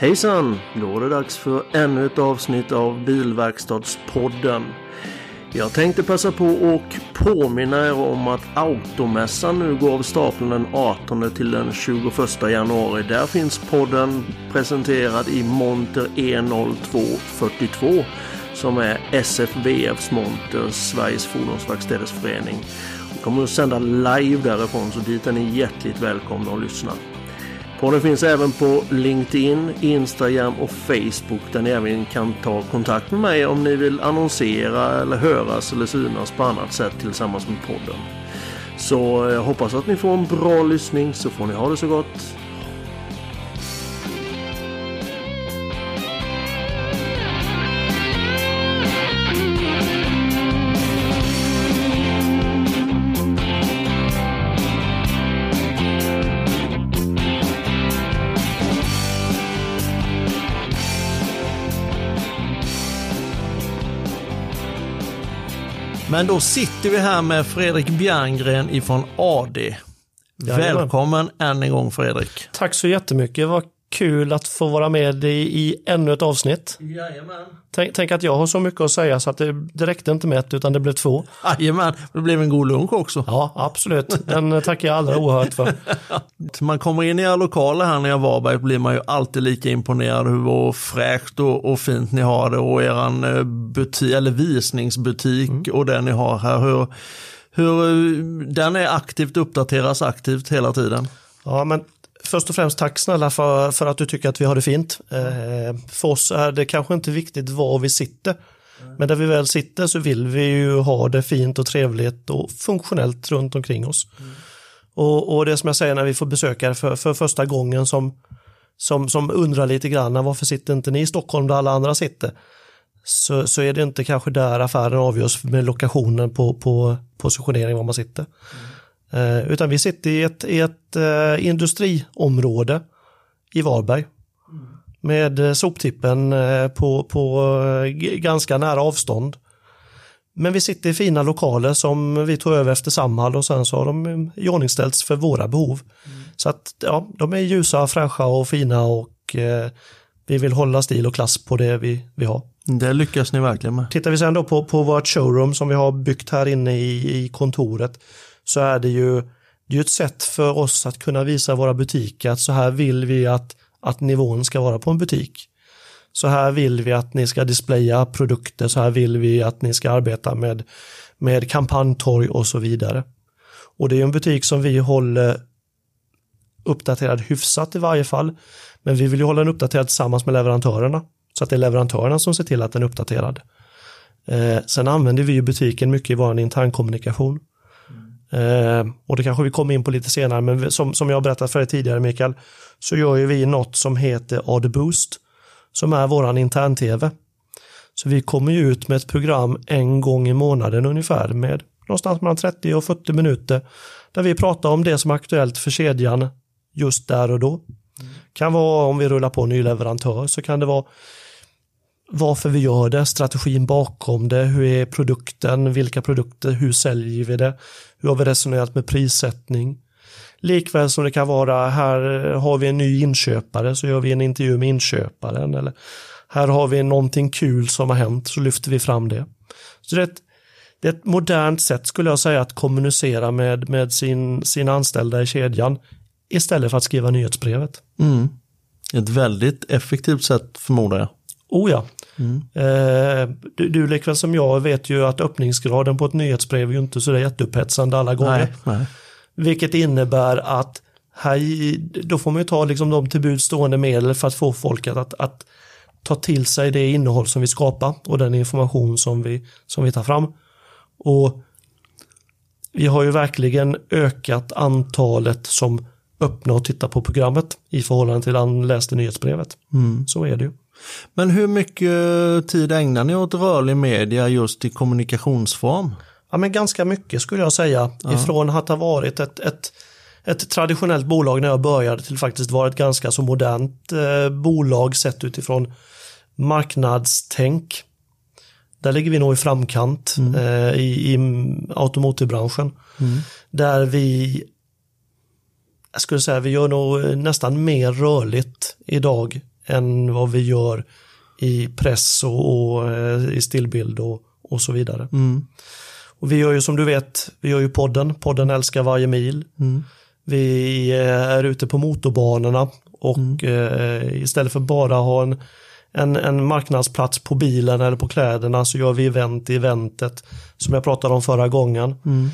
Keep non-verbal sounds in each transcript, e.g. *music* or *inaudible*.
Hejsan! Då är det dags för ännu ett avsnitt av Bilverkstadspodden. Jag tänkte passa på och påminna er om att Automässan nu går av stapeln den 18 till den 21 januari. Där finns podden presenterad i monter E0242 som är SFVFs monter, Sveriges Fordonsverkstäders Förening. Vi kommer att sända live därifrån så dit är ni hjärtligt välkomna att lyssna. Podden finns även på LinkedIn, Instagram och Facebook där ni även kan ta kontakt med mig om ni vill annonsera eller höras eller synas på annat sätt tillsammans med podden. Så jag hoppas att ni får en bra lyssning så får ni ha det så gott. Men då sitter vi här med Fredrik Bjerngren ifrån AD. Välkommen än en gång Fredrik. Tack så jättemycket. Vad kul att få vara med i, i ännu ett avsnitt. Jajamän. Tänk, tänk att jag har så mycket att säga så att det, det räckte inte med ett utan det blev två. Jajamän, det blev en god lunch också. Ja, absolut. Den *laughs* tackar jag allra oerhört för. man kommer in i era lokaler här nere i Varberg blir man ju alltid lika imponerad hur fräscht och, och fint ni har det och eran eh, butik, eller visningsbutik mm. och det ni har här. Hur, hur den är aktivt, uppdateras aktivt hela tiden. Ja, men Först och främst tack snälla för, för att du tycker att vi har det fint. Eh, för oss är det kanske inte viktigt var vi sitter. Men där vi väl sitter så vill vi ju ha det fint och trevligt och funktionellt runt omkring oss. Mm. Och, och, det som jag säger när vi får besökare för, för första gången som, som, som undrar lite grann varför sitter inte ni i Stockholm där alla andra sitter? Så, så är det inte kanske där affären avgörs med lokationen på, på positionering var man sitter. Mm. Eh, utan vi sitter i ett, i ett eh, industriområde i Varberg. Med eh, soptippen på, på ganska nära avstånd. Men vi sitter i fina lokaler som vi tog över efter Samhall och sen så har de iordningställts för våra behov. Mm. Så att ja, de är ljusa, fräscha och fina och eh, vi vill hålla stil och klass på det vi, vi har. Det lyckas ni verkligen med. Tittar vi sen då på, på vårt showroom som vi har byggt här inne i, i kontoret så är det ju det är ett sätt för oss att kunna visa våra butiker att så här vill vi att, att nivån ska vara på en butik. Så här vill vi att ni ska displaya produkter, så här vill vi att ni ska arbeta med, med kampanjtorg och så vidare. Och det är en butik som vi håller uppdaterad hyfsat i varje fall. Men vi vill ju hålla den uppdaterad tillsammans med leverantörerna. Så att det är leverantörerna som ser till att den är uppdaterad. Eh, sen använder vi ju butiken mycket i vår internkommunikation. Eh, och det kanske vi kommer in på lite senare, men som, som jag berättat för dig tidigare Mikael, så gör ju vi något som heter Adboost, som är våran intern-tv. Så vi kommer ju ut med ett program en gång i månaden ungefär med någonstans mellan 30 och 40 minuter där vi pratar om det som är aktuellt för kedjan just där och då. Mm. Kan vara om vi rullar på en ny leverantör så kan det vara varför vi gör det, strategin bakom det, hur är produkten, vilka produkter, hur säljer vi det, hur har vi resonerat med prissättning. Likväl som det kan vara, här har vi en ny inköpare så gör vi en intervju med inköparen eller här har vi någonting kul som har hänt så lyfter vi fram det. Så det är ett, det är ett modernt sätt skulle jag säga att kommunicera med, med sin, sin anställda i kedjan istället för att skriva nyhetsbrevet. Mm. Ett väldigt effektivt sätt förmodar jag. Oh ja. Mm. Eh, du, du likväl som jag vet ju att öppningsgraden på ett nyhetsbrev är ju inte så jätteupphetsande alla gånger. Nej, nej. Vilket innebär att här, då får man ju ta liksom de tillbudstående medel för att få folk att, att, att, ta till sig det innehåll som vi skapar och den information som vi, som vi tar fram. Och vi har ju verkligen ökat antalet som öppnar och tittar på programmet i förhållande till han läste nyhetsbrevet. Mm. Så är det ju. Men hur mycket tid ägnar ni åt rörlig media just i kommunikationsform? Ja, men ganska mycket skulle jag säga. Ja. Ifrån att ha varit ett, ett, ett traditionellt bolag när jag började till faktiskt vara ett ganska så modernt eh, bolag sett utifrån marknadstänk. Där ligger vi nog i framkant mm. eh, i, i automotivbranschen. Mm. Där vi, jag skulle säga vi gör nog nästan mer rörligt idag än vad vi gör i press och, och eh, i stillbild och, och så vidare. Mm. Och vi gör ju som du vet, vi gör ju podden, podden älskar varje mil. Mm. Vi eh, är ute på motorbanorna och eh, istället för bara ha en, en, en marknadsplats på bilen eller på kläderna så gör vi event i eventet som jag pratade om förra gången. Mm.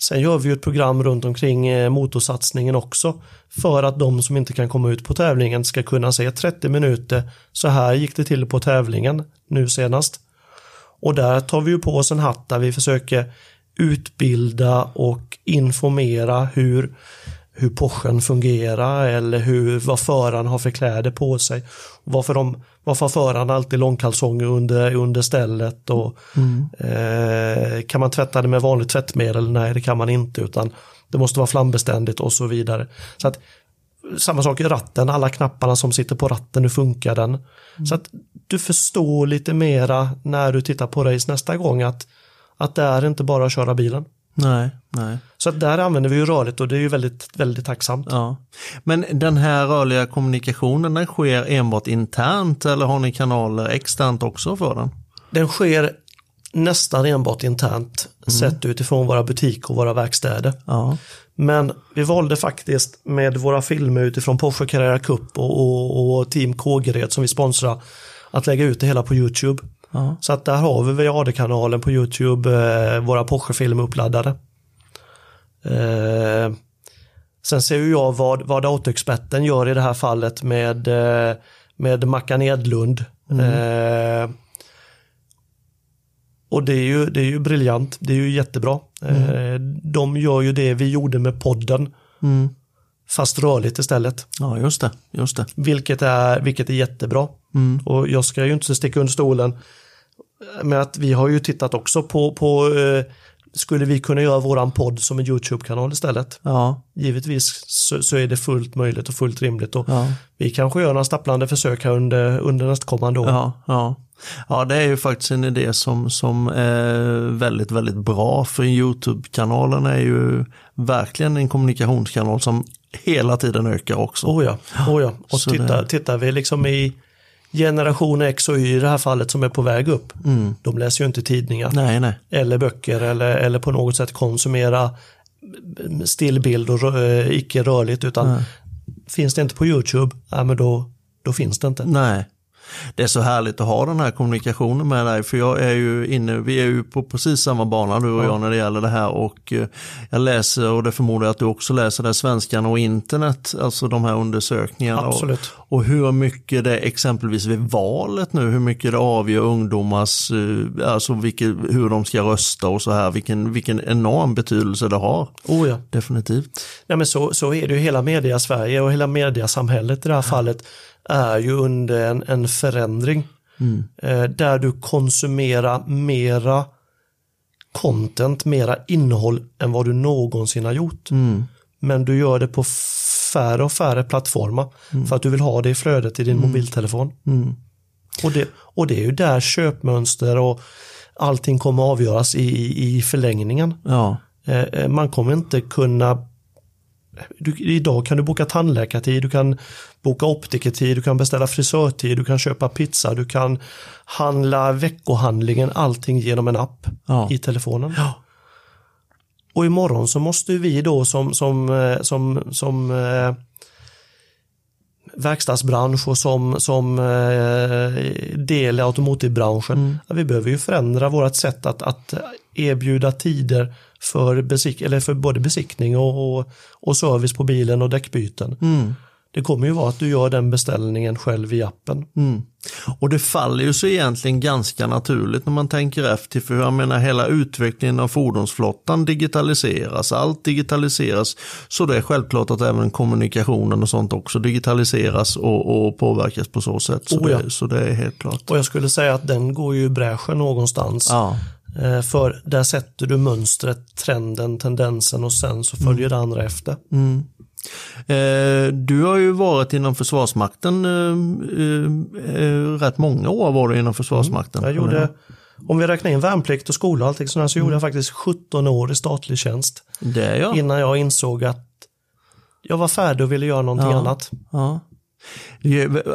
Sen gör vi ju ett program runt omkring eh, motorsatsningen också för att de som inte kan komma ut på tävlingen ska kunna se 30 minuter. Så här gick det till på tävlingen nu senast. Och där tar vi ju på oss en hatt där vi försöker utbilda och informera hur, hur Porschen fungerar eller hur, vad föraren har för kläder på sig. Varför, de, varför har föraren alltid långkalsonger under, under stället och eh, kan man tvätta det med vanligt tvättmedel? Nej, det kan man inte utan det måste vara flambeständigt och så vidare. Så att samma sak i ratten, alla knapparna som sitter på ratten, hur funkar den? Så att du förstår lite mera när du tittar på race nästa gång att, att det är inte bara att köra bilen. Nej, nej. Så att där använder vi ju rörligt och det är ju väldigt, väldigt tacksamt. Ja. Men den här rörliga kommunikationen den sker enbart internt eller har ni kanaler externt också för den? Den sker nästan enbart internt sett utifrån våra butiker och våra verkstäder. Ja. Men vi valde faktiskt med våra filmer utifrån Porsche Carrera Cup och, och, och Team Kågered som vi sponsrar att lägga ut det hela på YouTube. Ja. Så att där har vi VAD-kanalen på YouTube, eh, våra Porsche-filmer uppladdade. Eh, sen ser ju jag vad, vad autoexperten gör i det här fallet med, eh, med Mackan Edlund. Eh, och det är, ju, det är ju briljant, det är ju jättebra. Eh, de gör ju det vi gjorde med podden, Mm. Fast rörligt istället. ja, just det. Just det. Vilket är, vilket är jättebra. Mm. Och jag ska ju inte sticka under stolen med att vi har ju tittat också på, på eh, skulle vi kunna göra våran podd som en YouTube-kanal istället? Ja, Givetvis så, så är det fullt möjligt och fullt rimligt. Och ja. Vi kanske gör några stapplande försök här under, under nästkommande år. Ja, ja. ja, det är ju faktiskt en idé som, som är väldigt, väldigt bra för YouTube-kanalen är ju verkligen en kommunikationskanal som hela tiden ökar också. Oh ja, oh ja. Och Så tittar, det- tittar vi liksom i generation X och Y i det här fallet som är på väg upp. Mm. De läser ju inte tidningar Nej, nej. eller böcker eller, eller på något sätt konsumera stillbild och rö- eh, icke rörligt utan Nej. finns det inte på YouTube, ja, men då, då finns det inte. Nej. Det är så härligt att ha den här kommunikationen med dig för jag är ju inne, vi är ju på precis samma bana du och jag när det gäller det här och eh, jag läser och det förmodar jag att du också läser det svenskan och internet, alltså de här undersökningarna. Och, Absolut. och hur mycket det exempelvis vid valet nu, hur mycket det avgör ungdomars, eh, alltså vilket, hur de ska rösta och så här, vilken, vilken enorm betydelse det har. Oh ja. Definitivt. Nej, men så, så är det ju hela media Sverige och hela mediasamhället i det här fallet är ju under en, en förändring. Eh, där du konsumerar mera content, mera innehåll än vad du någonsin har gjort. Men du gör det på färre och färre plattformar för att du vill ha det i flödet i din mobiltelefon. Och, det, och det är ju där köpmönster och allting kommer avgöras i, i, i förlängningen. Ja, Eh, eh, Man kommer inte kunna du, Idag kan du boka tandläkartid, du kan boka optikertid, du kan beställa frisörtid, du kan köpa pizza, du kan handla veckohandlingen, allting genom en app Ja. i telefonen. Och imorgon så måste vi då som, som, eh, som, som eh, verkstadsbransch och som, som eh, del i automotivbranschen. Ja, vi behöver ju förändra vårt sätt att, att erbjuda tider för, besik eller för både besiktning och, och, och service på bilen och däckbyten. Det kommer ju vara att du gör den beställningen själv i appen. Mm. Och det faller ju så egentligen ganska naturligt när man tänker efter, för jag menar hela utvecklingen av fordonsflottan digitaliseras, allt digitaliseras, så det är självklart att även kommunikationen och sånt också digitaliseras och, och påverkas på så sätt. Så, Oh ja. det, så det är helt klart. Och jag skulle säga att den går ju i bräschen någonstans. Ja, För där sätter du mönstret, trenden, tendensen och sen så följer det andra efter. Eh, du har ju varit inom Försvarsmakten, eh, eh, eh, rätt många år var du inom Försvarsmakten. Jag gjorde, om vi räknar in värnplikt och skola och allting sånt här, så gjorde jag faktiskt 17 år i statlig tjänst. Det jag. Innan jag insåg att jag var färdig och ville göra någonting Ja. annat. Ja.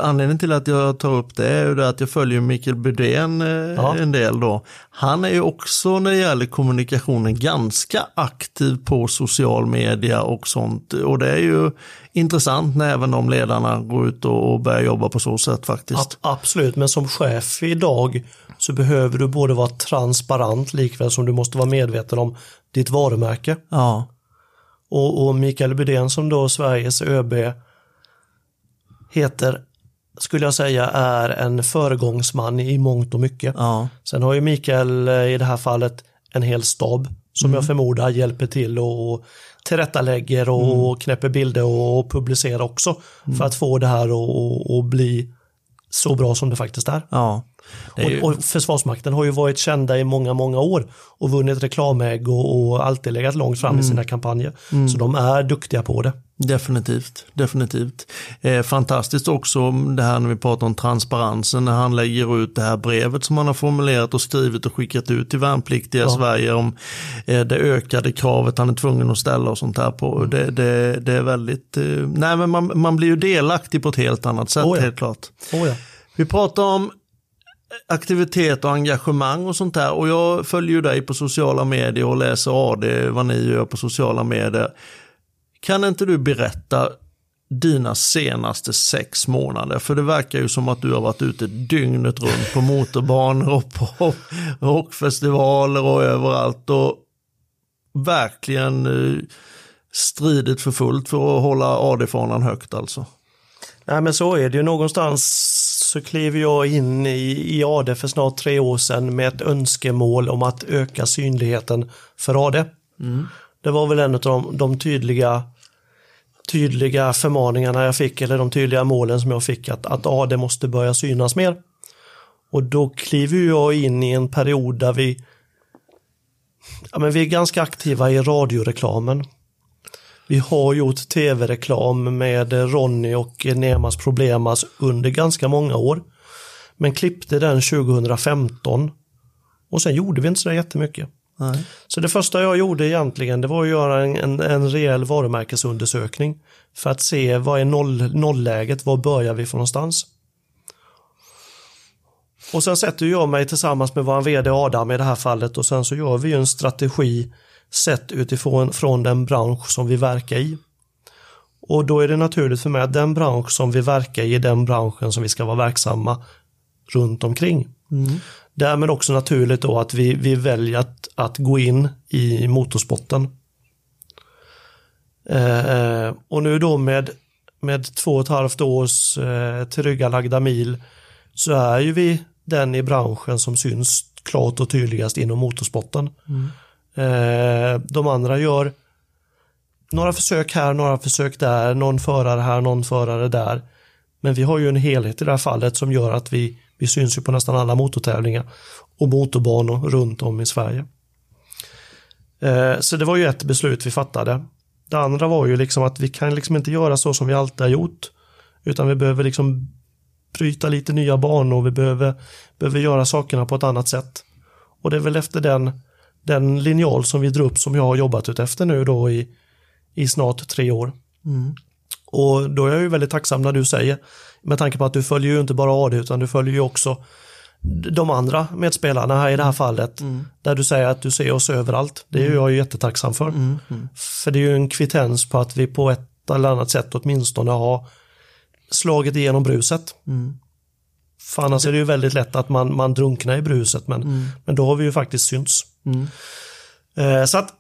Anledningen till att jag tar upp det är ju att jag följer Mikael Bydén eh, ja. en del då. Han är ju också när det gäller kommunikationen ganska aktiv på social media och sånt. Och det är ju intressant när även de ledarna går ut och börjar jobba på så sätt faktiskt. Absolut, men som chef idag så behöver du både vara transparent likväl som du måste vara medveten om ditt varumärke. Ja. Och, och Mikael Bydén som då Sveriges ÖB heter, skulle jag säga, är en föregångsman i mångt och mycket. Ja. Sen har ju Mikael eh, i det här fallet en hel stab som mm. jag förmodar hjälper till och tillrättalägger och mm. knäpper bilder och publicerar också mm. för att få det här att bli så bra som det faktiskt är. Ja. Ju... Och, och, Försvarsmakten har ju varit kända i många, många år och vunnit reklamägg och, och alltid legat långt fram mm. i sina kampanjer. Mm. Så de är duktiga på det. Definitivt, definitivt. Eh, fantastiskt också det här när vi pratar om transparensen när han lägger ut det här brevet som han har formulerat och skrivit och skickat ut till värnpliktiga i ja. Sverige om eh, det ökade kravet han är tvungen att ställa och sånt här på. Mm. Det, det, det, är väldigt, eh, nej men man, man blir ju delaktig på ett helt annat sätt oh ja. helt klart. Oh ja. Vi pratar om aktivitet och engagemang och sånt där. Och jag följer ju dig på sociala medier och läser AD, vad ni gör på sociala medier. Kan inte du berätta dina senaste sex månader? För det verkar ju som att du har varit ute dygnet runt på motorbanor och på *laughs* rockfestivaler och överallt. Och verkligen eh, stridit för fullt för att hålla AD-fanan högt alltså. Nej men så är det ju någonstans så klev jag in i, i AD för snart tre år sedan med ett önskemål om att öka synligheten för AD. Mm. Det var väl en av de, de, tydliga, tydliga förmaningarna jag fick, eller de tydliga målen som jag fick, att, att AD måste börja synas mer. Och då kliver jag in i en period där vi, ja, men vi är ganska aktiva i radioreklamen. Vi har gjort tv-reklam med Ronny och Nemas Problemas under ganska många år. Men klippte den 2015 och sen gjorde vi inte så jättemycket. Nej. Så det första jag gjorde egentligen det var att göra en, en, en rejäl varumärkesundersökning för att se vad är noll, nollläget, var börjar vi för någonstans? Och sen sätter jag mig tillsammans med vår vd Adam i det här fallet och sen så gör vi en strategi sett utifrån från den bransch som vi verkar i. Och då är det naturligt för mig att den bransch som vi verkar i är den branschen som vi ska vara verksamma runt omkring. Mm. Därmed också naturligt då att vi, vi väljer att, att gå in i motorsporten. Eh, och nu då med, med två och ett halvt års eh, tillryggalagda mil så är ju vi den i branschen som syns klart och tydligast inom motorsporten. Mm. Eh, de andra gör några försök här, några försök där, någon förare här, någon förare där. Men vi har ju en helhet i det här fallet som gör att vi, vi syns ju på nästan alla motortävlingar och motorbanor runt om i Sverige. Eh, så det var ju ett beslut vi fattade. Det andra var ju liksom att vi kan liksom inte göra så som vi alltid har gjort. Utan vi behöver liksom bryta lite nya banor, vi behöver, behöver göra sakerna på ett annat sätt. Och det är väl efter den den linjal som vi drar upp som jag har jobbat ut efter nu då i, i snart tre år. Mm. Och då är jag ju väldigt tacksam när du säger, med tanke på att du följer ju inte bara AD utan du följer ju också de andra medspelarna här i det här fallet. Mm. Där du säger att du ser oss överallt. Det är mm. jag ju jättetacksam för. Mm. mm. För det är ju en kvittens på att vi på ett eller annat sätt åtminstone har slagit igenom bruset. Mm. För annars är det ju väldigt lätt att man, man drunknar i bruset men, mm. men då har vi ju faktiskt synts. Mm. Eh, så att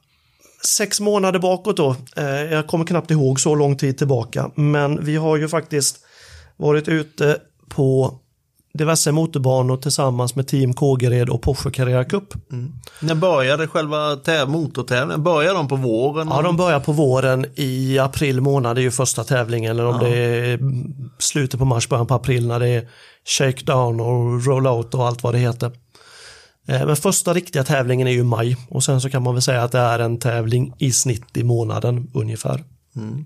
sex månader bakåt då, eh, jag kommer knappt ihåg så lång tid tillbaka, men vi har ju faktiskt varit ute på diverse motorbanor tillsammans med Team Kågered och Porsche Carrera Cup. Mm. När började själva motortävlingen? Började de på våren? Ja, de börjar på våren i april månad, det är ju första tävlingen, eller om ja. det är slutet på mars, början på april när det är shakedown och rollout och allt vad det heter. Eh, men första riktiga tävlingen är ju maj och sen så kan man väl säga att det är en tävling i snitt i månaden ungefär. Mm.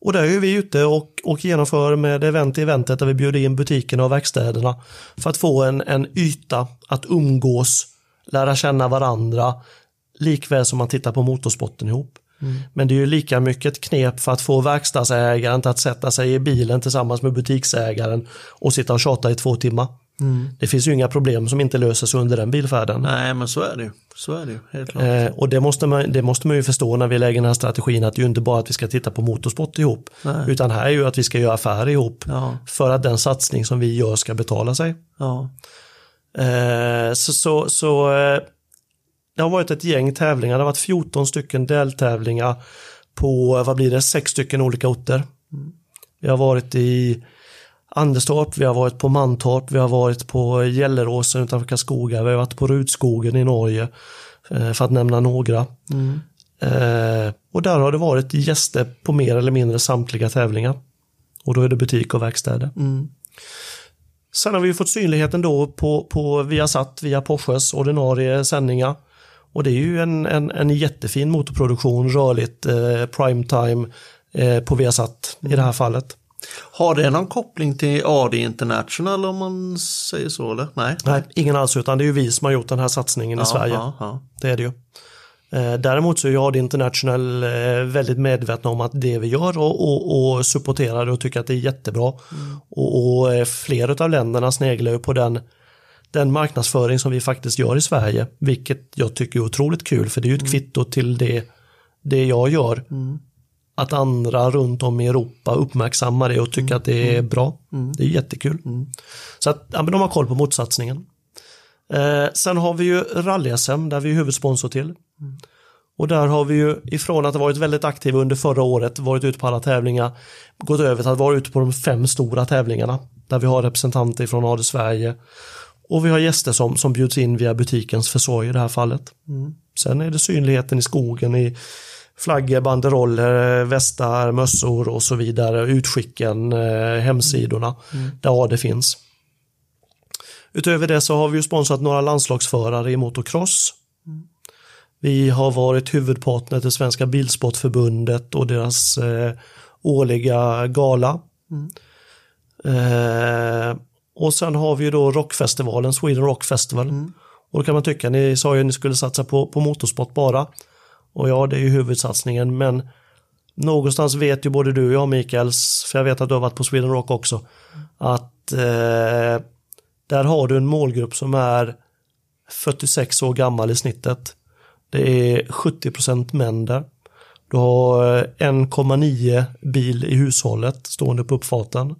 Och där är vi ute och, och genomför med event i eventet där vi bjuder in butikerna och verkstäderna för att få en, en yta att umgås, lära känna varandra, likväl som man tittar på motorsporten ihop. Men det är ju lika mycket ett knep för att få verkstadsägaren att sätta sig i bilen tillsammans med butiksägaren och sitta och tjata i två timmar. Det finns ju inga problem som inte löses under den bilfärden. Nej, men så är det ju. Så är det ju, helt klart. Eh, och det måste, man, det måste man ju förstå när vi lägger den här strategin att det är ju inte bara att vi ska titta på motorsport ihop. Nej. Utan här är ju att vi ska göra affärer ihop. Ja. För att den satsning som vi gör ska betala sig. Ja. Eh, så så, så eh, det har varit ett gäng tävlingar. Det har varit 14 stycken deltävlingar på, vad blir det, sex stycken olika orter. Vi har varit i Anderstorp, vi har varit på Mantorp, vi har varit på Gelleråsen utanför Karlskoga, vi har varit på Rudskogen i Norge, eh, för att nämna några. Eh, och där har det varit gäster på mer eller mindre samtliga tävlingar. Och då är det butik och verkstäder. Sen har vi fått synligheten då på, på Viasat via Porsches ordinarie sändningar. Och det är ju en, en, en jättefin motorproduktion, rörligt, eh, primetime eh, på Viasat i det här fallet. Har det någon koppling till AD International om man säger så eller? Nej. Nej, ingen alls, utan det är ju vi som har gjort den här satsningen i Sverige. Ja, ja. Det är det ju. Eh, Däremot så är jag International eh, väldigt medvetna om att det vi gör och, och, och supporterar det och tycker att det är jättebra. Och, och eh, flera av länderna sneglar ju på den, den marknadsföring som vi faktiskt gör i Sverige, vilket jag tycker är otroligt kul för det är ju ett kvitto till det, det jag gör. Att andra runt om i Europa uppmärksammar det och tycker att det är bra. Det är jättekul. Så att ja, men de har koll på motsatsningen. Eh, sen har vi ju rally-SM där vi är huvudsponsor till. Och där har vi ju ifrån att ha varit väldigt aktiva under förra året, varit ute på alla tävlingar, gått över till att vara ute på de fem stora tävlingarna. Där vi har representanter från AD Sverige. Och vi har gäster som, som bjuds in via butikens försorg i det här fallet. Sen är det synligheten i skogen i flaggor, banderoller, västar, mössor och så vidare. Utskicken, eh, hemsidorna där AD finns. Utöver det så har vi ju sponsrat några landslagsförare i motocross. Vi har varit huvudpartner till Svenska Bilsportförbundet och deras eh, årliga gala. Eh, och sen har vi ju då rockfestivalen, Sweden Rock Festival. Och då kan man tycka, ni sa ju att ni skulle satsa på, på motorsport bara. Och ja, det är ju huvudsatsningen, men någonstans vet ju både du och jag Mikaels, för jag vet att du har varit på Sweden Rock också, att eh, där har du en målgrupp som är 46 år gammal i snittet. Det är 70% män där. Du har eh, 1,9 bil i hushållet stående på uppfarten.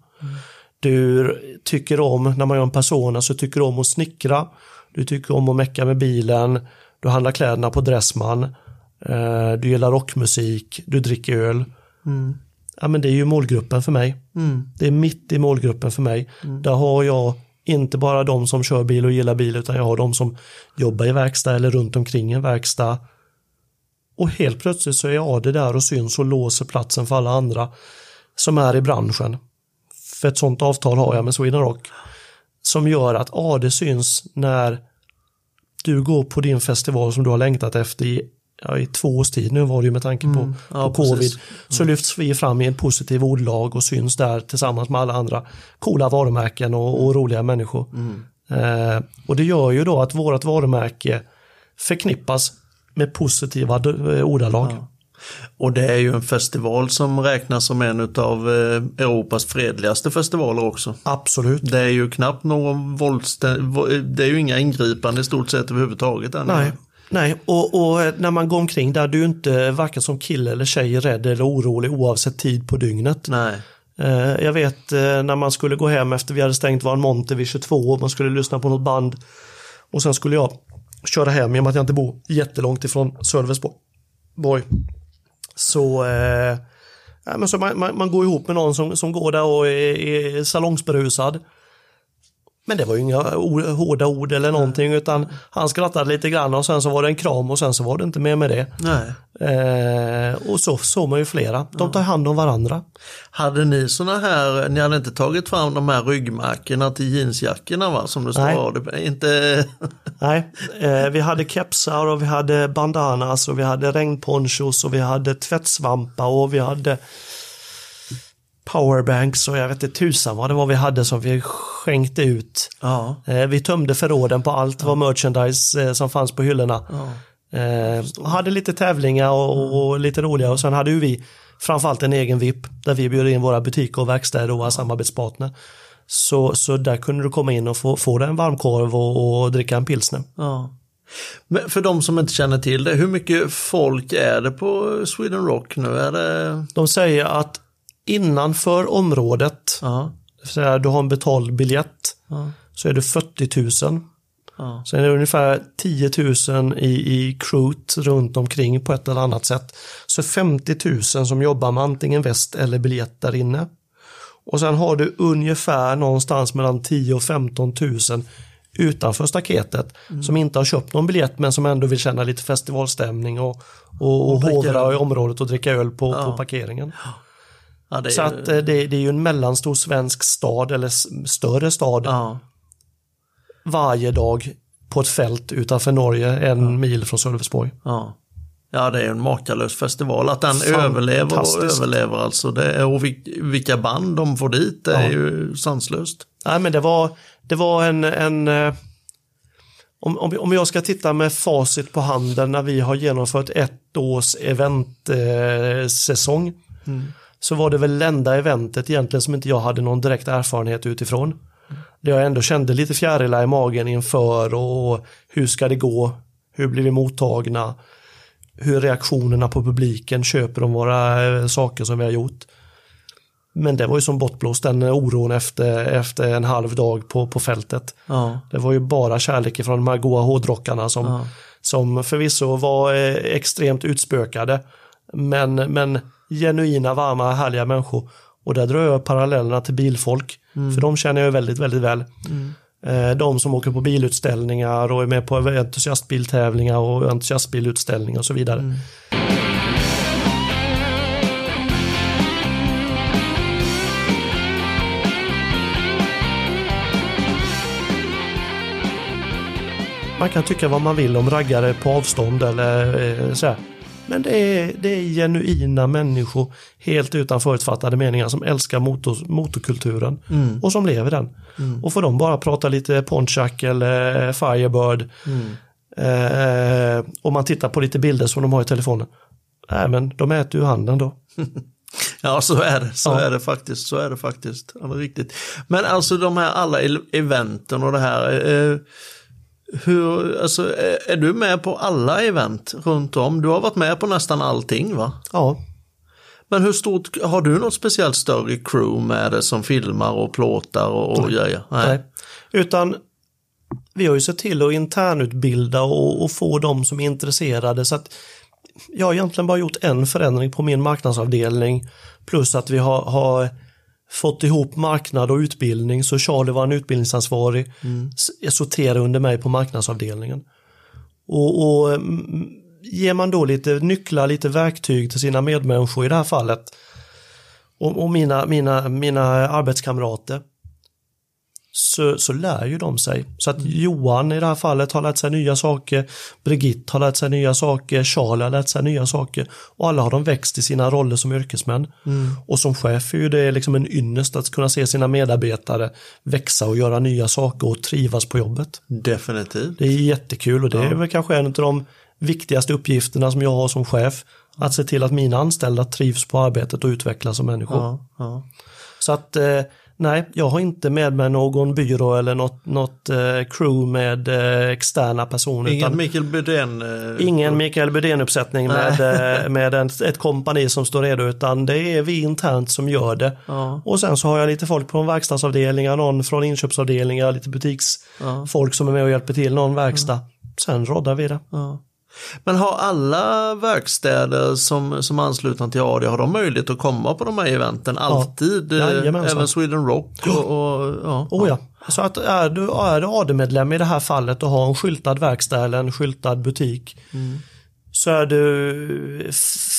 Du tycker om, när man gör en persona så tycker du om att snickra. Du tycker om att mecka med bilen. Du handlar kläderna på Dressman. Eh, Du gillar rockmusik. Du dricker öl. Ja, men det är ju målgruppen för mig. Det är mitt i målgruppen för mig. Där har jag inte bara de som kör bil och gillar bil utan jag har de som jobbar i verkstad eller runt omkring en verkstad. Och helt plötsligt så är AD där och syns och låser platsen för alla andra som är i branschen. För ett sånt avtal har jag med Sweden Rock. Som gör att AD syns när du går på din festival som du har längtat efter i, ja, i två års tid nu var det ju med tanke på, Ja, på covid. precis. Så lyfts vi fram i en positiv ordlag och syns där tillsammans med alla andra coola varumärken och, och roliga människor. Eh, och det gör ju då att vårt varumärke förknippas med positiva d- ordalag. Och det är ju en festival som räknas som en av Europas fredligaste festivaler också. Absolut. Det är ju knappt någon våldstä... Det är ju inga ingripande i stort sett överhuvudtaget. Nej, nej. Och, och när man går omkring där du är inte varken som kille eller tjej rädd eller orolig oavsett tid på dygnet. Nej. Eh, Jag vet eh, när man skulle gå hem efter vi hade stängt vår monter vid 22 och man skulle lyssna på något band och sen skulle jag köra hem i och med att jag inte bor jättelångt ifrån Sölvesborg. Så, eh, men så man, man, man går ihop med någon som, som går där och är, är salongsberusad. Men det var ju inga hårda ord eller någonting utan han skrattade lite grann och sen så var det en kram och sen så var det inte mer med det. Eh, och så såg man ju flera. De tar hand om varandra. Hade ni såna här, ni hade inte tagit fram de här ryggmärkena till jeansjackorna va? Som det står? Inte... *laughs* Nej, eh, vi hade kepsar och vi hade bandanas och vi hade regnponchos och vi hade tvättsvampar och vi hade powerbanks och jag vet inte tusan vad det var vi hade som vi skänkte ut. Ja. Eh, vi tömde förråden på allt vad merchandise eh, som fanns på hyllorna. Eh, och hade lite tävlingar och, och, lite roliga och sen hade ju vi framförallt en egen VIP där vi bjöd in våra butiker och verkstäder och våra samarbetspartner. Så, så där kunde du komma in och få, få en varmkorv och, och dricka en pilsner. Ja. Men för de som inte känner till det, hur mycket folk är det på Sweden Rock nu? Är det... De säger att innanför området, Ja. säga du har en betald biljett, Ja. så är det 40 000. Ja. Sen är det ungefär 10 000 i, i crewt runt omkring på ett eller annat sätt. Så 50 000 som jobbar med antingen väst eller biljett där inne. Och sen har du ungefär någonstans mellan 10 och 15 000 utanför staketet som inte har köpt någon biljett men som ändå vill känna lite festivalstämning och, och, och dricka hovra i området och dricka öl på, på parkeringen. Ja, det är, Så att eh, det, det är ju en mellanstor svensk stad eller större stad ja. varje dag på ett fält utanför Norge, en mil från Sölvesborg. Ja. ja, det är en makalös festival. Att den överlever och överlever alltså. Det och vil- vilka band de får dit, det är Ja. ju sanslöst. Nej, men det var, det var en... en eh, om, om, om jag ska titta med facit på handen när vi har genomfört ett års eventsäsong eh, säsong, så var det väl enda eventet egentligen som inte jag hade någon direkt erfarenhet utifrån. Det jag ändå kände lite fjärilar i magen inför och hur ska det gå? Hur blir vi mottagna? Hur är reaktionerna på publiken? Köper de våra eh, saker som vi har gjort? Men det var ju som bortblåst den oron efter, efter en halv dag på, på fältet. Ja. Det var ju bara kärlek från de här goa hårdrockarna som, Ja. som förvisso var eh, extremt utspökade. Men, men genuina, varma, härliga människor. Och där drar jag parallellerna till bilfolk. För de känner jag väldigt, väldigt väl. Eh, De som åker på bilutställningar och är med på entusiastbiltävlingar och entusiastbilutställningar och så vidare. Man kan tycka vad man vill om raggare på avstånd eller eh, så här. Men det är, det är genuina människor helt utan förutfattade meningar som älskar motor, motorkulturen och som lever den. Och får de bara prata lite Pontiac eller Firebird eh, och man tittar på lite bilder som de har i telefonen. Nej men de äter ur handen då. *laughs* Ja, så är det. Så Ja. är det faktiskt. Så är det faktiskt. Ja, riktigt. Men alltså de här alla eventen och det här. Eh, hur, alltså, är- är du med på alla event runt om? Du har varit med på nästan allting va? Ja, Men hur stort, har du något speciellt större crew med det som filmar och plåtar och, och grejer? Nej. Utan vi har ju sett till att internutbilda och, och få de som är intresserade. Så att jag har egentligen bara gjort en förändring på min marknadsavdelning. Plus att vi har, har fått ihop marknad och utbildning. Så Charlie var en utbildningsansvarig. s- sorterar under mig på marknadsavdelningen. Och, och mm, ger man då lite nycklar, lite verktyg till sina medmänniskor i det här fallet och, och mina, mina, mina arbetskamrater så, så lär ju de sig. Så att Johan i det här fallet har lärt sig nya saker, Brigitte har lärt sig nya saker, Charlie har lärt sig nya saker och alla har de växt i sina roller som yrkesmän. Och som chef är ju det liksom en ynnest att kunna se sina medarbetare växa och göra nya saker och trivas på jobbet. Definitivt. Det är jättekul och det är väl kanske en av de viktigaste uppgifterna som jag har som chef. Att se till att mina anställda trivs på arbetet och utvecklas som människor. Ja, ja. Så att eh, nej, jag har inte med mig någon byrå eller något, något eh, crew med eh, externa personer. Ingen Mikael Bydén? eh, ingen Mikael Bydén-uppsättning med, eh, med en, ett kompani som står redo utan det är vi internt som gör det. Ja. Och sen så har jag lite folk från verkstadsavdelningar, någon från inköpsavdelningar, lite butiksfolk som är med och hjälper till, någon verkstad. Sen roddar vi det. Ja. Men har alla verkstäder som, som är anslutna till AD, har de möjlighet att komma på de här eventen alltid? Eh, Jajamensan. Även Sweden Rock? Och, och, ja. Oh ja. Så att är du, är du AD-medlem i det här fallet och har en skyltad verkstad eller en skyltad butik så är du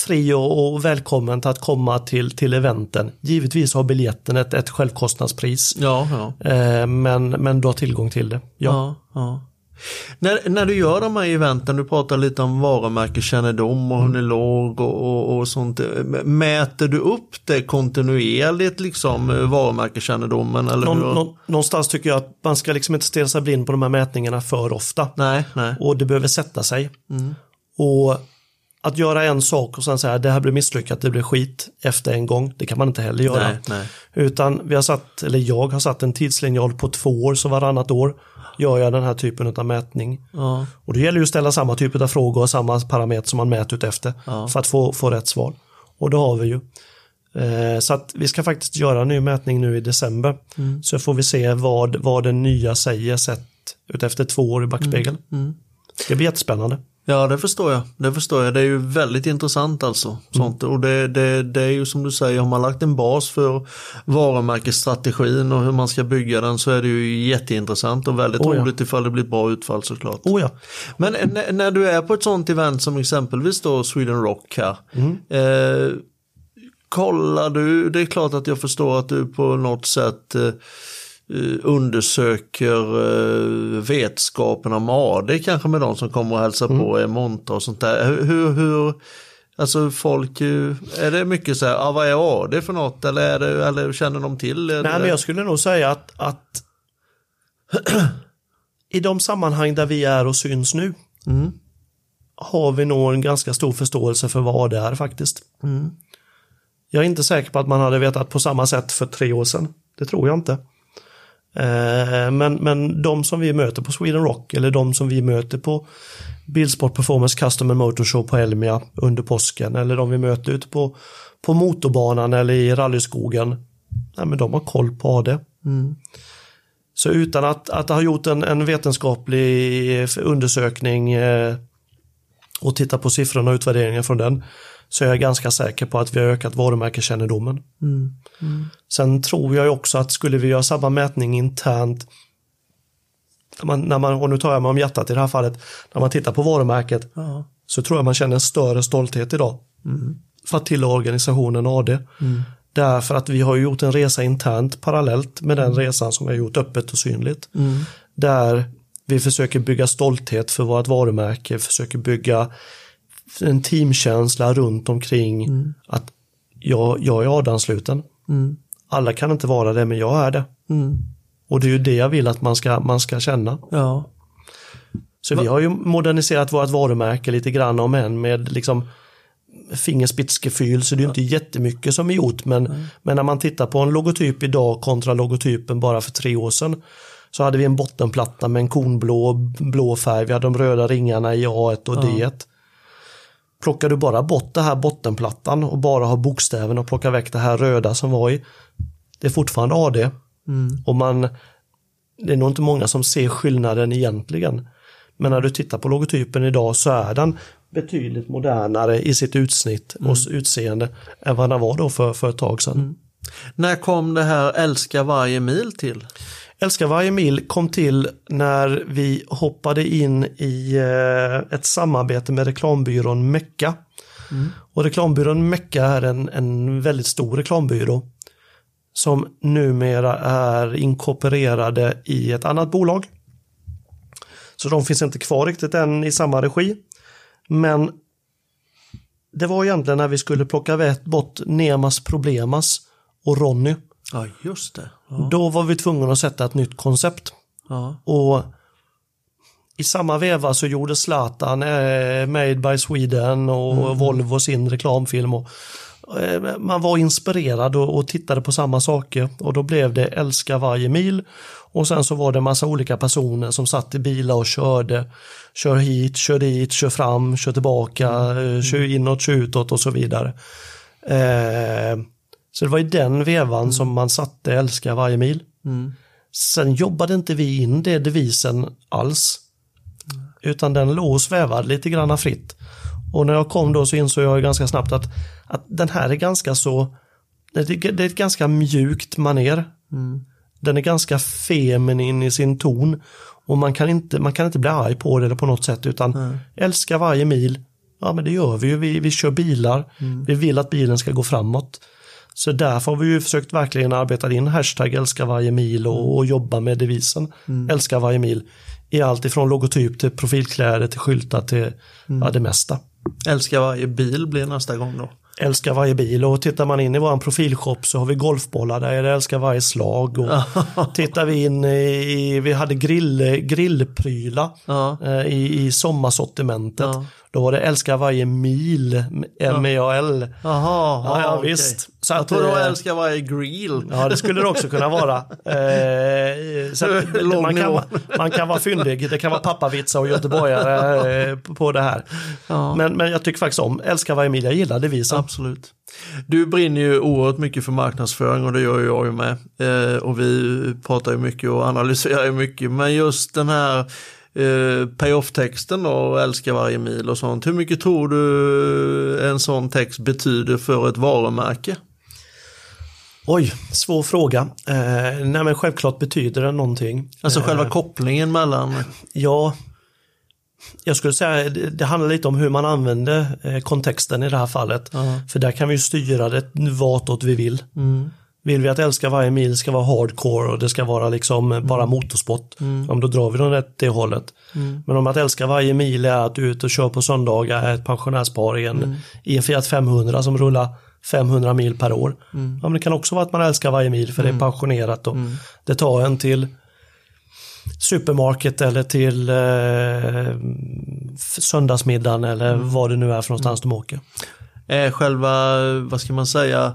fri och, och välkommen till att komma till, till eventen. Givetvis har biljetten ett, ett självkostnadspris Ja, ja. eh, men, men du har tillgång till det. Ja. ja, ja. När, när du gör de här eventen, du pratar lite om varumärkeskännedom och hur ni låg och, och, och sånt. Mäter du upp det kontinuerligt, liksom varumärkeskännedomen? Eller Någon, nå- någonstans tycker jag att man ska liksom inte stirra sig blind på de här mätningarna för ofta. Nej, nej. Och det behöver sätta sig. Och att göra en sak och sen säga det här blir misslyckat, det blir skit efter en gång, det kan man inte heller göra. Nej, nej. Utan vi har satt, eller jag har satt en tidslinjal på två år, så varannat år gör jag den här typen av mätning. Ja. Och det gäller ju att ställa samma typ av frågor och samma parameter som man mäter ut efter Ja. för att få, få rätt svar. Och det har vi ju. Eh, så att vi ska faktiskt göra en ny mätning nu i december. Mm. Så får vi se vad, vad den nya säger sett ut efter två år i backspegeln. Mm. Det blir jättespännande. Ja, det förstår jag. Det förstår jag. Det är ju väldigt intressant alltså. Sånt. Och det, det, det är ju som du säger, har man lagt en bas för varumärkesstrategin och hur man ska bygga den så är det ju jätteintressant och väldigt Oh ja. roligt ifall det blir ett bra utfall såklart. Oh ja. Men när, du är på ett sånt event som exempelvis då Sweden Rock här. Eh, kollar du, det är klart att jag förstår att du på något sätt eh, undersöker eh, vetskapen om AD kanske med de som kommer och hälsar på er monter och sånt där. Hur, hur, alltså folk, eh, är det mycket så här, ah, vad är AD för något eller, är det, eller känner de till? Nej, men jag skulle nog säga att, att *clears throat* i de sammanhang där vi är och syns nu Mm. har vi nog en ganska stor förståelse för vad det är faktiskt. Mm. Jag är inte säker på att man hade vetat på samma sätt för tre år sedan. Det tror jag inte. Eh, Men, men de som vi möter på Sweden Rock eller de som vi möter på Bilsport Performance Custom and Motor Show på Elmia under påsken eller de vi möter ute på, på motorbanan eller i rallyskogen. Nej, men de har koll på AD. Mm. Så utan att, att ha gjort en, en vetenskaplig undersökning eh, och titta på siffrorna och utvärderingen från den så är jag ganska säker på att vi har ökat varumärkeskännedomen. Mm. Sen tror jag också att skulle vi göra samma mätning internt när man, när man, och nu tar jag mig om hjärtat i det här fallet, när man tittar på varumärket Ja. så tror jag man känner en större stolthet idag för att tillhöra organisationen AD. Därför att vi har gjort en resa internt parallellt med den resan som vi har gjort öppet och synligt. Där vi försöker bygga stolthet för vårt varumärke, försöker bygga en teamkänsla runt omkring att jag, jag är AD-ansluten. Mm. Alla kan inte vara det, men jag är det. Mm. Och det är ju det jag vill att man ska, man ska känna. Ja. Så vi har ju moderniserat vårt varumärke lite grann om än med liksom fingerspitzgefühl så det är ju inte jättemycket som är gjort men, men när man tittar på en logotyp idag kontra logotypen bara för tre år sedan så hade vi en bottenplatta med en konblå blå färg, vi hade de röda ringarna i A1 och D1. Plockar du bara bort det här bottenplattan och bara har bokstäven och plockar väck det här röda som var i, det är fortfarande AD. Och man, det är nog inte många som ser skillnaden egentligen. Men när du tittar på logotypen idag så är den betydligt modernare i sitt utsnitt och utseende än vad den var då för, för ett tag sedan. När kom det här älska varje mil till? Älskar varje mil kom till när vi hoppade in i eh, ett samarbete med reklambyrån Mecca. Och reklambyrån Mecca är en, en väldigt stor reklambyrå som numera är inkorporerade i ett annat bolag. Så de finns inte kvar riktigt än i samma regi. Men det var egentligen när vi skulle plocka bort Nemas Problemas och Ronny. Ja, just det. Ja. Då var vi tvungna att sätta ett nytt koncept. Ja. Och i samma veva så gjorde Zlatan eh, Made by Sweden och Volvo sin reklamfilm. Och, eh, man var inspirerad och, och tittade på samma saker och då blev det Älska varje mil. Och sen så var det massa olika personer som satt i bilar och körde. Kör hit, kör dit, kör fram, kör tillbaka, eh, kör inåt, kör utåt och så vidare. Eh, så det var i den vevan som man satte Älska varje mil. Sen jobbade inte vi in det devisen alls. Utan den låg och svävade lite grann fritt. Och när jag kom då så insåg jag ganska snabbt att, att den här är ganska så, det är det är ett ganska mjukt maner. Den är ganska feminin i sin ton. Och man kan inte, man kan inte bli arg på det eller på något sätt utan älska varje mil. Ja men det gör vi ju, vi, vi kör bilar. Vi vill att bilen ska gå framåt. Så därför har vi ju försökt verkligen arbeta in hashtag älska varje mil och, och jobba med devisen älska varje mil. I allt ifrån logotyp till profilkläder till skyltar till ja, det mesta. Älska varje bil blir nästa gång då. Älskar varje bil och tittar man in i vår profilshop så har vi golfbollar där det älskar varje slag. Och *laughs* tittar vi in i, vi hade grill, grillprylar Ja. eh, i, i sommarsortimentet. Ja. Då var det älska varje mil, M-E-A-L. Jaha, Ja, ja okej. visst. Jag att, eh, älskar varje grill. Ja, det skulle det också kunna vara. *laughs* Eh, så man, kan, man kan vara fyndig, det kan vara pappavitsar och göteborgare eh, på det här. Ja. Men, men jag tycker faktiskt om Älskar varje mil, jag gillar devisen. Absolut. Du brinner ju oerhört mycket för marknadsföring och det gör jag ju med. Eh, och vi pratar ju mycket och analyserar ju mycket. Men just den här eh, pay-off-texten då, älska varje mil och sånt. Hur mycket tror du en sån text betyder för ett varumärke? Oj, svår fråga. Eh, nej men självklart betyder det någonting. Alltså Eh, själva kopplingen mellan... Ja, jag skulle säga det, det handlar lite om hur man använder eh, kontexten i det här fallet. Ja. För där kan vi ju styra det vartåt vi vill. Mm. Vill vi att älska varje mil ska vara hardcore och det ska vara liksom bara motorsport, ja, men då drar vi dem rätt det hållet. Men om att älska varje mil är att du är ute och kör på söndagar, ett pensionärspar i en, i en Fiat 500 som rullar 500 mil per år. Ja, men det kan också vara att man älskar varje mil för det är passionerat och det tar en till supermarket eller till eh, söndagsmiddagen eller vad det nu är för någonstans de åker. är själva, vad ska man säga,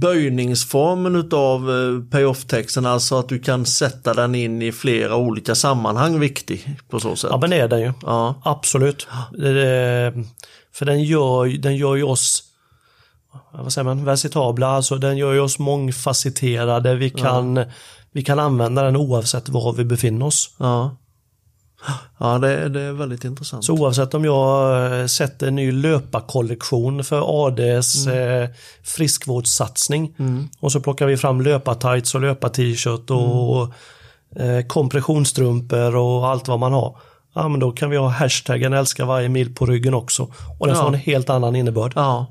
böjningsformen utav eh, pay-off-texten, alltså att du kan sätta den in i flera olika sammanhang viktig på så sätt. Ja men det är den ju. Ja, Absolut. Det- det- För den gör, den gör ju oss vad säger man, versitabla, alltså den gör ju oss mångfacetterade. Vi kan, vi kan använda den oavsett var vi befinner oss. ja. Ja, det, är- det är väldigt intressant. Så oavsett om jag eh, sätter en ny löparkollektion för ADs eh, friskvårdssatsning och så plockar vi fram löpartights och löpar-t-shirt och eh, kompressionsstrumpor och allt vad man har. Ja, men då kan vi ha hashtaggen älskar varje mil på ryggen också. Och den Ja. får en helt annan innebörd. Ja.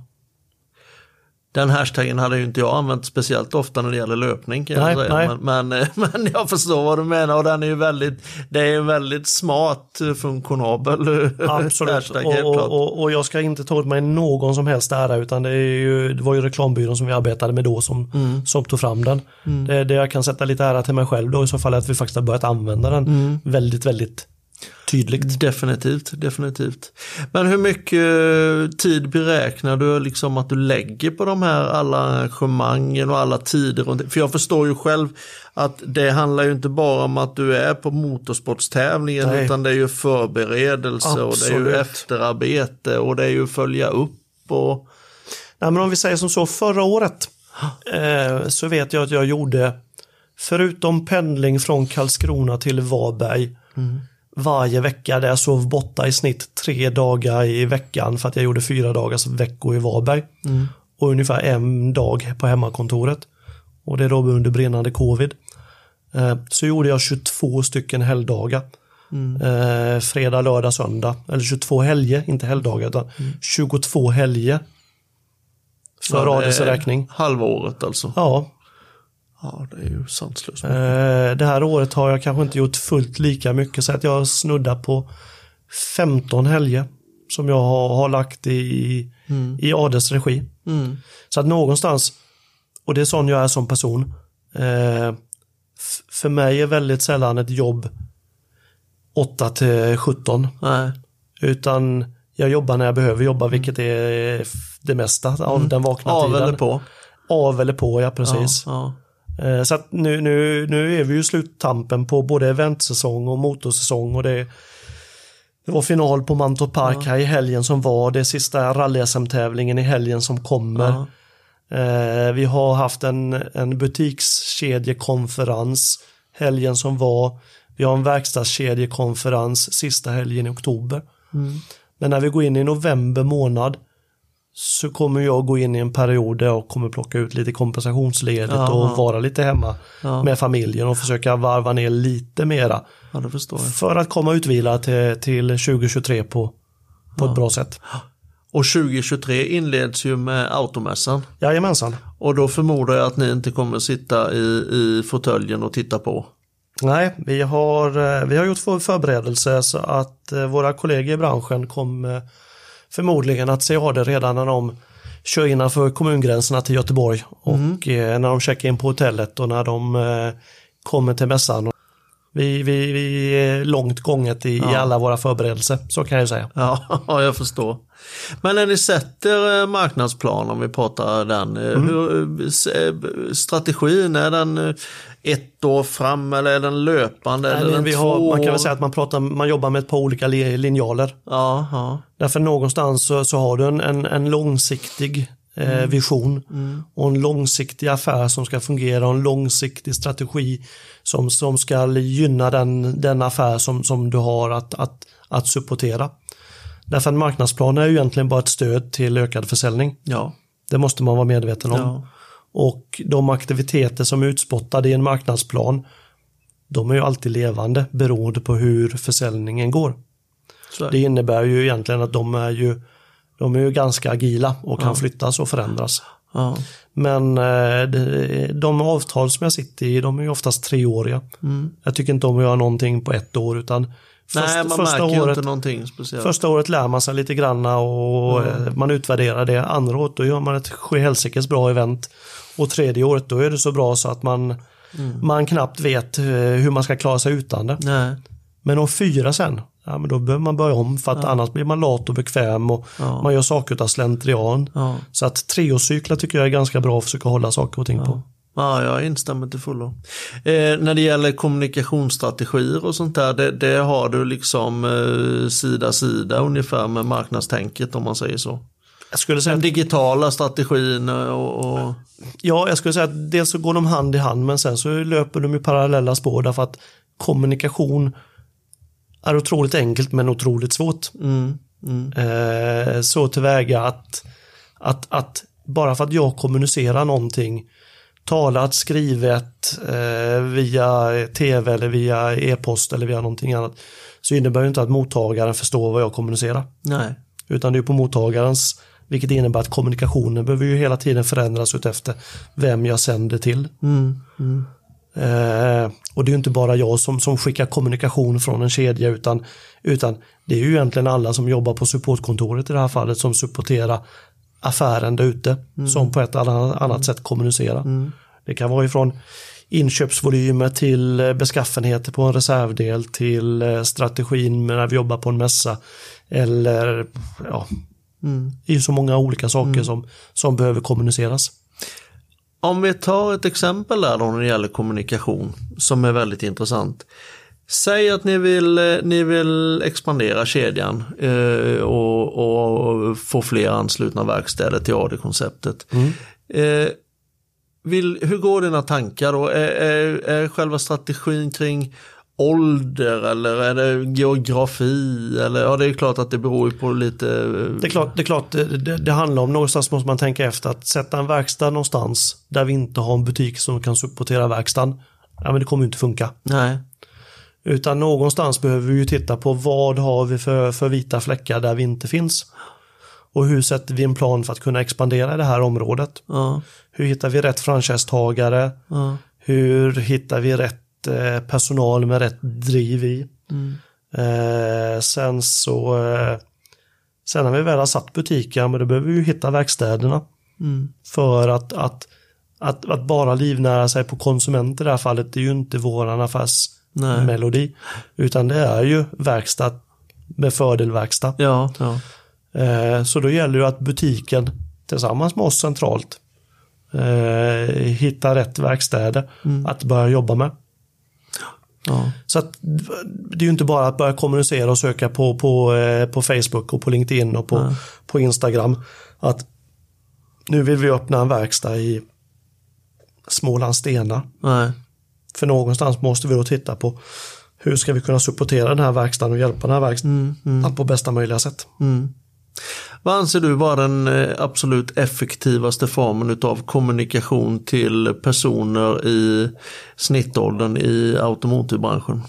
Den hashtaggen hade ju inte jag använt speciellt ofta när det gäller löpning kan Nej, jag säga. Men, men, eh, *laughs* men jag förstår vad du menar och den är ju väldigt, det är en väldigt smart eh, funktionabel eh, Absolut, hashtag och, och, och, och jag ska inte ta åt mig någon som helst ära utan det, är ju, det var ju reklambyrån som vi arbetade med då som, Mm. som tog fram den. Det, det jag kan sätta lite ära till mig själv då i så fall är att vi faktiskt har börjat använda den Mm. väldigt, väldigt tydligt. Definitivt, definitivt. Men hur mycket tid beräknar du liksom att du lägger på de här alla arrangemangen och alla tider? För jag förstår ju själv att det handlar ju inte bara om att du är på motorsportstävlingen Nej. utan det är ju förberedelse och det är ju Absolut. efterarbete och det är ju följa upp och Nej, men om vi säger som så, förra året *gasps* eh, så vet jag att jag gjorde, förutom pendling från Karlskrona till Varberg, varje vecka där jag sov borta i snitt tre dagar i veckan för att jag gjorde fyra dagars veckor i Varberg. Och ungefär en dag på hemmakontoret. Och det är då under brinnande covid. Eh, så gjorde jag 22 stycken helgdagar. Eh, fredag, lördag, söndag. Eller 22 helger, inte helgdagar utan 22 helger. För Ja, är räkning. Halva året alltså. Ja, Ja, det är ju sanslöst. eh, det här året har jag kanske inte gjort fullt lika mycket så att jag snuddar på 15 helger som jag har, har lagt i, i ADs regi. Mm. Så att någonstans, och det är sån jag är som person, eh, för mig är väldigt sällan ett jobb 8 till 17, Nej. utan jag jobbar när jag behöver jobba, vilket är det mesta av den vakna Av tiden. eller på. Av eller på, ja precis. Ja, Eh, Så att nu, nu, nu är vi ju sluttampen på både eventsäsong och motorsäsong och det, det var final på Mantorp Park här i helgen som var, det är sista rally-SM-tävlingen i helgen som kommer. Ja. Eh, vi har haft en, en butikskedjekonferens helgen som var. Vi har en verkstadskedjekonferens sista helgen i oktober. Men när vi går in i november månad så kommer jag gå in i en period där jag kommer plocka ut lite kompensationsledigt Ja. och vara lite hemma Ja. med familjen och försöka varva ner lite mera. ja. För att komma utvilad till, till 2023 på, på ett bra sätt. Och 2023 inleds ju med automässan. Jajamensan. Och då förmodar jag att ni inte kommer sitta i, i fåtöljen och titta på. Nej, vi har, eh, vi har gjort för förberedelse så att eh, våra kollegor i branschen kommer förmodligen att se det redan när de kör innanför kommungränserna till Göteborg och eh, när de checkar in på hotellet och när de eh, kommer till mässan. Vi, vi, vi är långt gånget i, i alla våra förberedelser, så kan jag säga. Ja, *laughs* ja, jag förstår. Men när ni sätter eh, marknadsplan, om vi pratar den, eh, hur, strategin, är den ett år fram eller är den löpande? Nej, eller den vi två har, man kan väl säga att man, pratar, man jobbar med ett par olika li- linjaler. Ja, ja. Därför någonstans så, så har du en, en, en långsiktig eh, vision och en långsiktig affär som ska fungera och en långsiktig strategi som, som ska gynna den, den affär som, som du har att, att, att supportera. Därför en marknadsplan är ju egentligen bara ett stöd till ökad försäljning. ja. Det måste man vara medveten om. Ja. Och de aktiviteter som är utspottade i en marknadsplan, de är ju alltid levande beroende på hur försäljningen går. Så Det innebär ju egentligen att de är ju, de är ju ganska agila och kan flyttas och förändras. Ja. Men eh, de, avtal som jag sitter i, de är ju oftast treåriga. Jag tycker inte om att göra någonting på ett år utan först, Nej, man första, märker året, inte någonting speciellt. första året lär man sig lite granna och eh, man utvärderar det. Andra året då gör man ett sjuhelsikes bra event. Och tredje året då är det så bra så att man, man knappt vet eh, hur man ska klara sig utan det. Nej. Men om fyra sen, ja, men då behöver man börja om för att annars blir man lat och bekväm och man gör saker utav slentrian. Ja. Så att treårscyklar tycker jag är ganska bra att försöka hålla saker och ting på. Ja, jag instämmer till fullo. Eh, när det gäller kommunikationsstrategier och sånt där, det, det har du liksom eh, sida sida ungefär med marknadstänket om man säger så. Jag skulle säga Den digitala strategin och, och ja, jag skulle säga att dels så går de hand i hand men sen så löper de i parallella spår därför att kommunikation är otroligt enkelt men otroligt svårt. mm, mm, Eh, så tillväga att, att, att bara för att jag kommunicerar någonting talat, skrivet eh, via tv eller via e-post eller via någonting annat så innebär det inte att mottagaren förstår vad jag kommunicerar. nej. Utan det är på mottagarens, vilket innebär att kommunikationen behöver ju hela tiden förändras utefter vem jag sänder till. Mm, mm, Eh, och det är ju inte bara jag som, som skickar kommunikation från en kedja utan, utan det är ju egentligen alla som jobbar på supportkontoret i det här fallet som supporterar affären där ute som på ett eller annat sätt kommunicerar. Det kan vara ifrån inköpsvolymer till eh, beskaffenheter på en reservdel till eh, strategin när vi jobbar på en mässa eller ja, mm. det är så många olika saker som, som behöver kommuniceras. Om vi tar ett exempel där då när det gäller kommunikation som är väldigt intressant. Säg att ni vill, eh, ni vill expandera kedjan eh, och, och få fler anslutna verkstäder till AD-konceptet. Eh, vill, hur går dina tankar då? Är, är, är själva strategin kring ålder eller är det geografi? Eller, ja, det är klart att det beror ju på lite... Det är klart, det, är klart det, det, handlar om, någonstans måste man tänka efter att sätta en verkstad någonstans där vi inte har en butik som kan supportera verkstaden. Ja men det kommer inte funka. Nej. Utan någonstans behöver vi ju titta på vad har vi för, för vita fläckar där vi inte finns. Och hur sätter vi en plan för att kunna expandera i det här området? Ja, Hur hittar vi rätt franchisetagare? ja, Hur hittar vi rätt eh, personal med rätt driv i? Eh, sen så eh, Sen när vi väl har satt butiken, men då behöver vi ju hitta verkstäderna. För att, att, att, att bara livnära sig på konsument i det här fallet, det är ju inte våran affärsmelodi. Utan det är ju verkstad med fördelverkstad. ja, ja. Eh, så då gäller det att butiken tillsammans med oss centralt eh, hittar rätt verkstäder att börja jobba med. Ja. Så att, det är ju inte bara att börja kommunicera och söka på, på, eh, på Facebook och på LinkedIn och på, på Instagram. Att nu vill vi öppna en verkstad i Smålandstena. Nej. För någonstans måste vi då titta på hur ska vi kunna supportera den här verkstaden och hjälpa den här verkstaden på bästa möjliga sätt. Vad anser du vara den eh, absolut effektivaste formen av kommunikation till personer i snittåldern i automotivbranschen?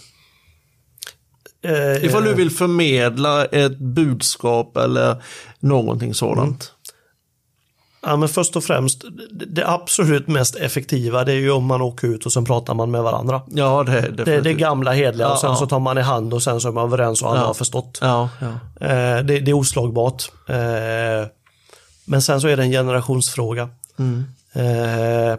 Eh, Ifall du vill förmedla ett budskap eller någonting sådant. Ja, men först och främst, det- det absolut mest effektiva det är ju om man åker ut och sen pratar man med varandra. Ja, det är Det är det gamla hedliga och sen Ja, ja. så tar man i hand och sen så är man överens och alla Ja. har förstått. Ja, ja. Eh, det, det är oslagbart. Eh, men sen så är det en generationsfråga. Mm. Eh,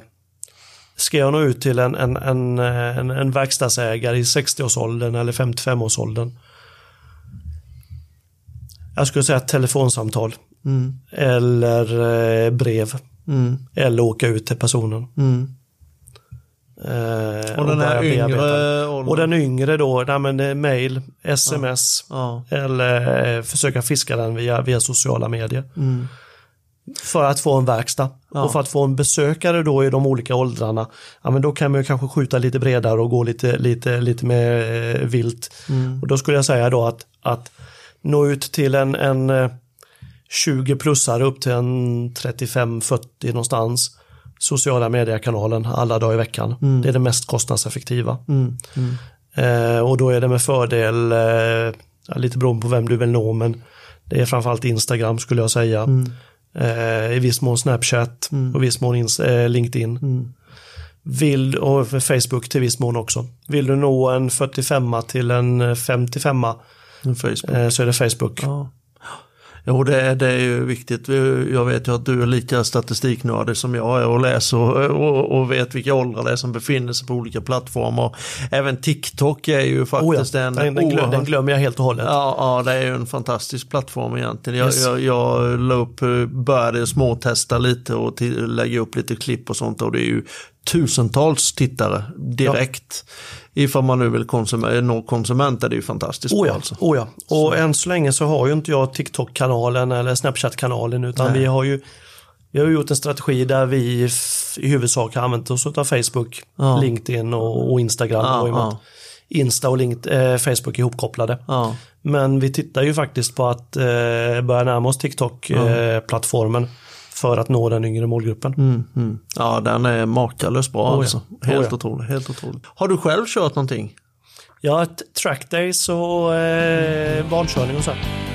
ska jag nå ut till en, en, en, en, en verkstadsägare i 60-årsåldern eller 55-årsåldern? Jag skulle säga ett telefonsamtal. Mm. Eller eh, brev. Mm. Eller åka ut till personen. Mm. Eh, Och den här börja yngre åldern? Och den yngre då, nej, men det är mail, sms Ja. eller eh, försöka fiska den via, via sociala medier. Mm. För att få en verkstad. Ja. Och för att få en besökare då i de olika åldrarna, ja men då kan man ju kanske skjuta lite bredare och gå lite, lite, lite mer eh, vilt. Mm. Och då skulle jag säga då att, att nå ut till en, en eh, 20-plussare upp till en 35-40 någonstans. Sociala mediekanalen alla dagar i veckan. Det är det mest kostnadseffektiva. Mm. Mm. Eh, och då är det med fördel, eh, lite beroende på vem du vill nå, men det är framförallt Instagram skulle jag säga. Eh, I viss mån Snapchat och i viss mån ins- eh, LinkedIn. Vill, och Facebook till viss mån också. Vill du nå en 45 till en 55 En Facebook. eh, så är det Facebook. Ja. Jo, det är, det är ju viktigt. Jag vet ju att du är lika statistiknördig som jag är och läser och, och, och vet vilka åldrar det är som befinner sig på olika plattformar. Även TikTok är ju Oh ja, faktiskt en den, den, glöm, den glömmer jag helt och hållet. Ja, ja, det är ju en fantastisk plattform egentligen. Jag, Yes. jag, jag la upp, eh, började småtesta lite och till, lägga upp lite klipp och sånt och det är ju tusentals tittare direkt. Ifall man nu vill konsum- nå konsumenter, det är ju fantastiskt Oh ja, alltså. oh ja. Och än så länge så har ju inte jag TikTok-kanalen eller Snapchat-kanalen utan Nej. vi har ju vi har gjort en strategi där vi i huvudsak har använt oss av Facebook, Ja. LinkedIn och, och Instagram. Ja, och ja. Insta och Link, eh, Facebook är ihopkopplade. Ja. Men vi tittar ju faktiskt på att eh, börja närma oss TikTok-plattformen för att nå den yngre målgruppen. Mm, mm. Ja, den är makalöst bra ja. alltså. Helt Oh ja. otroligt, helt otroligt. Har du själv kört någonting? Ja, ett trackdays och eh, barnkörning och så. här.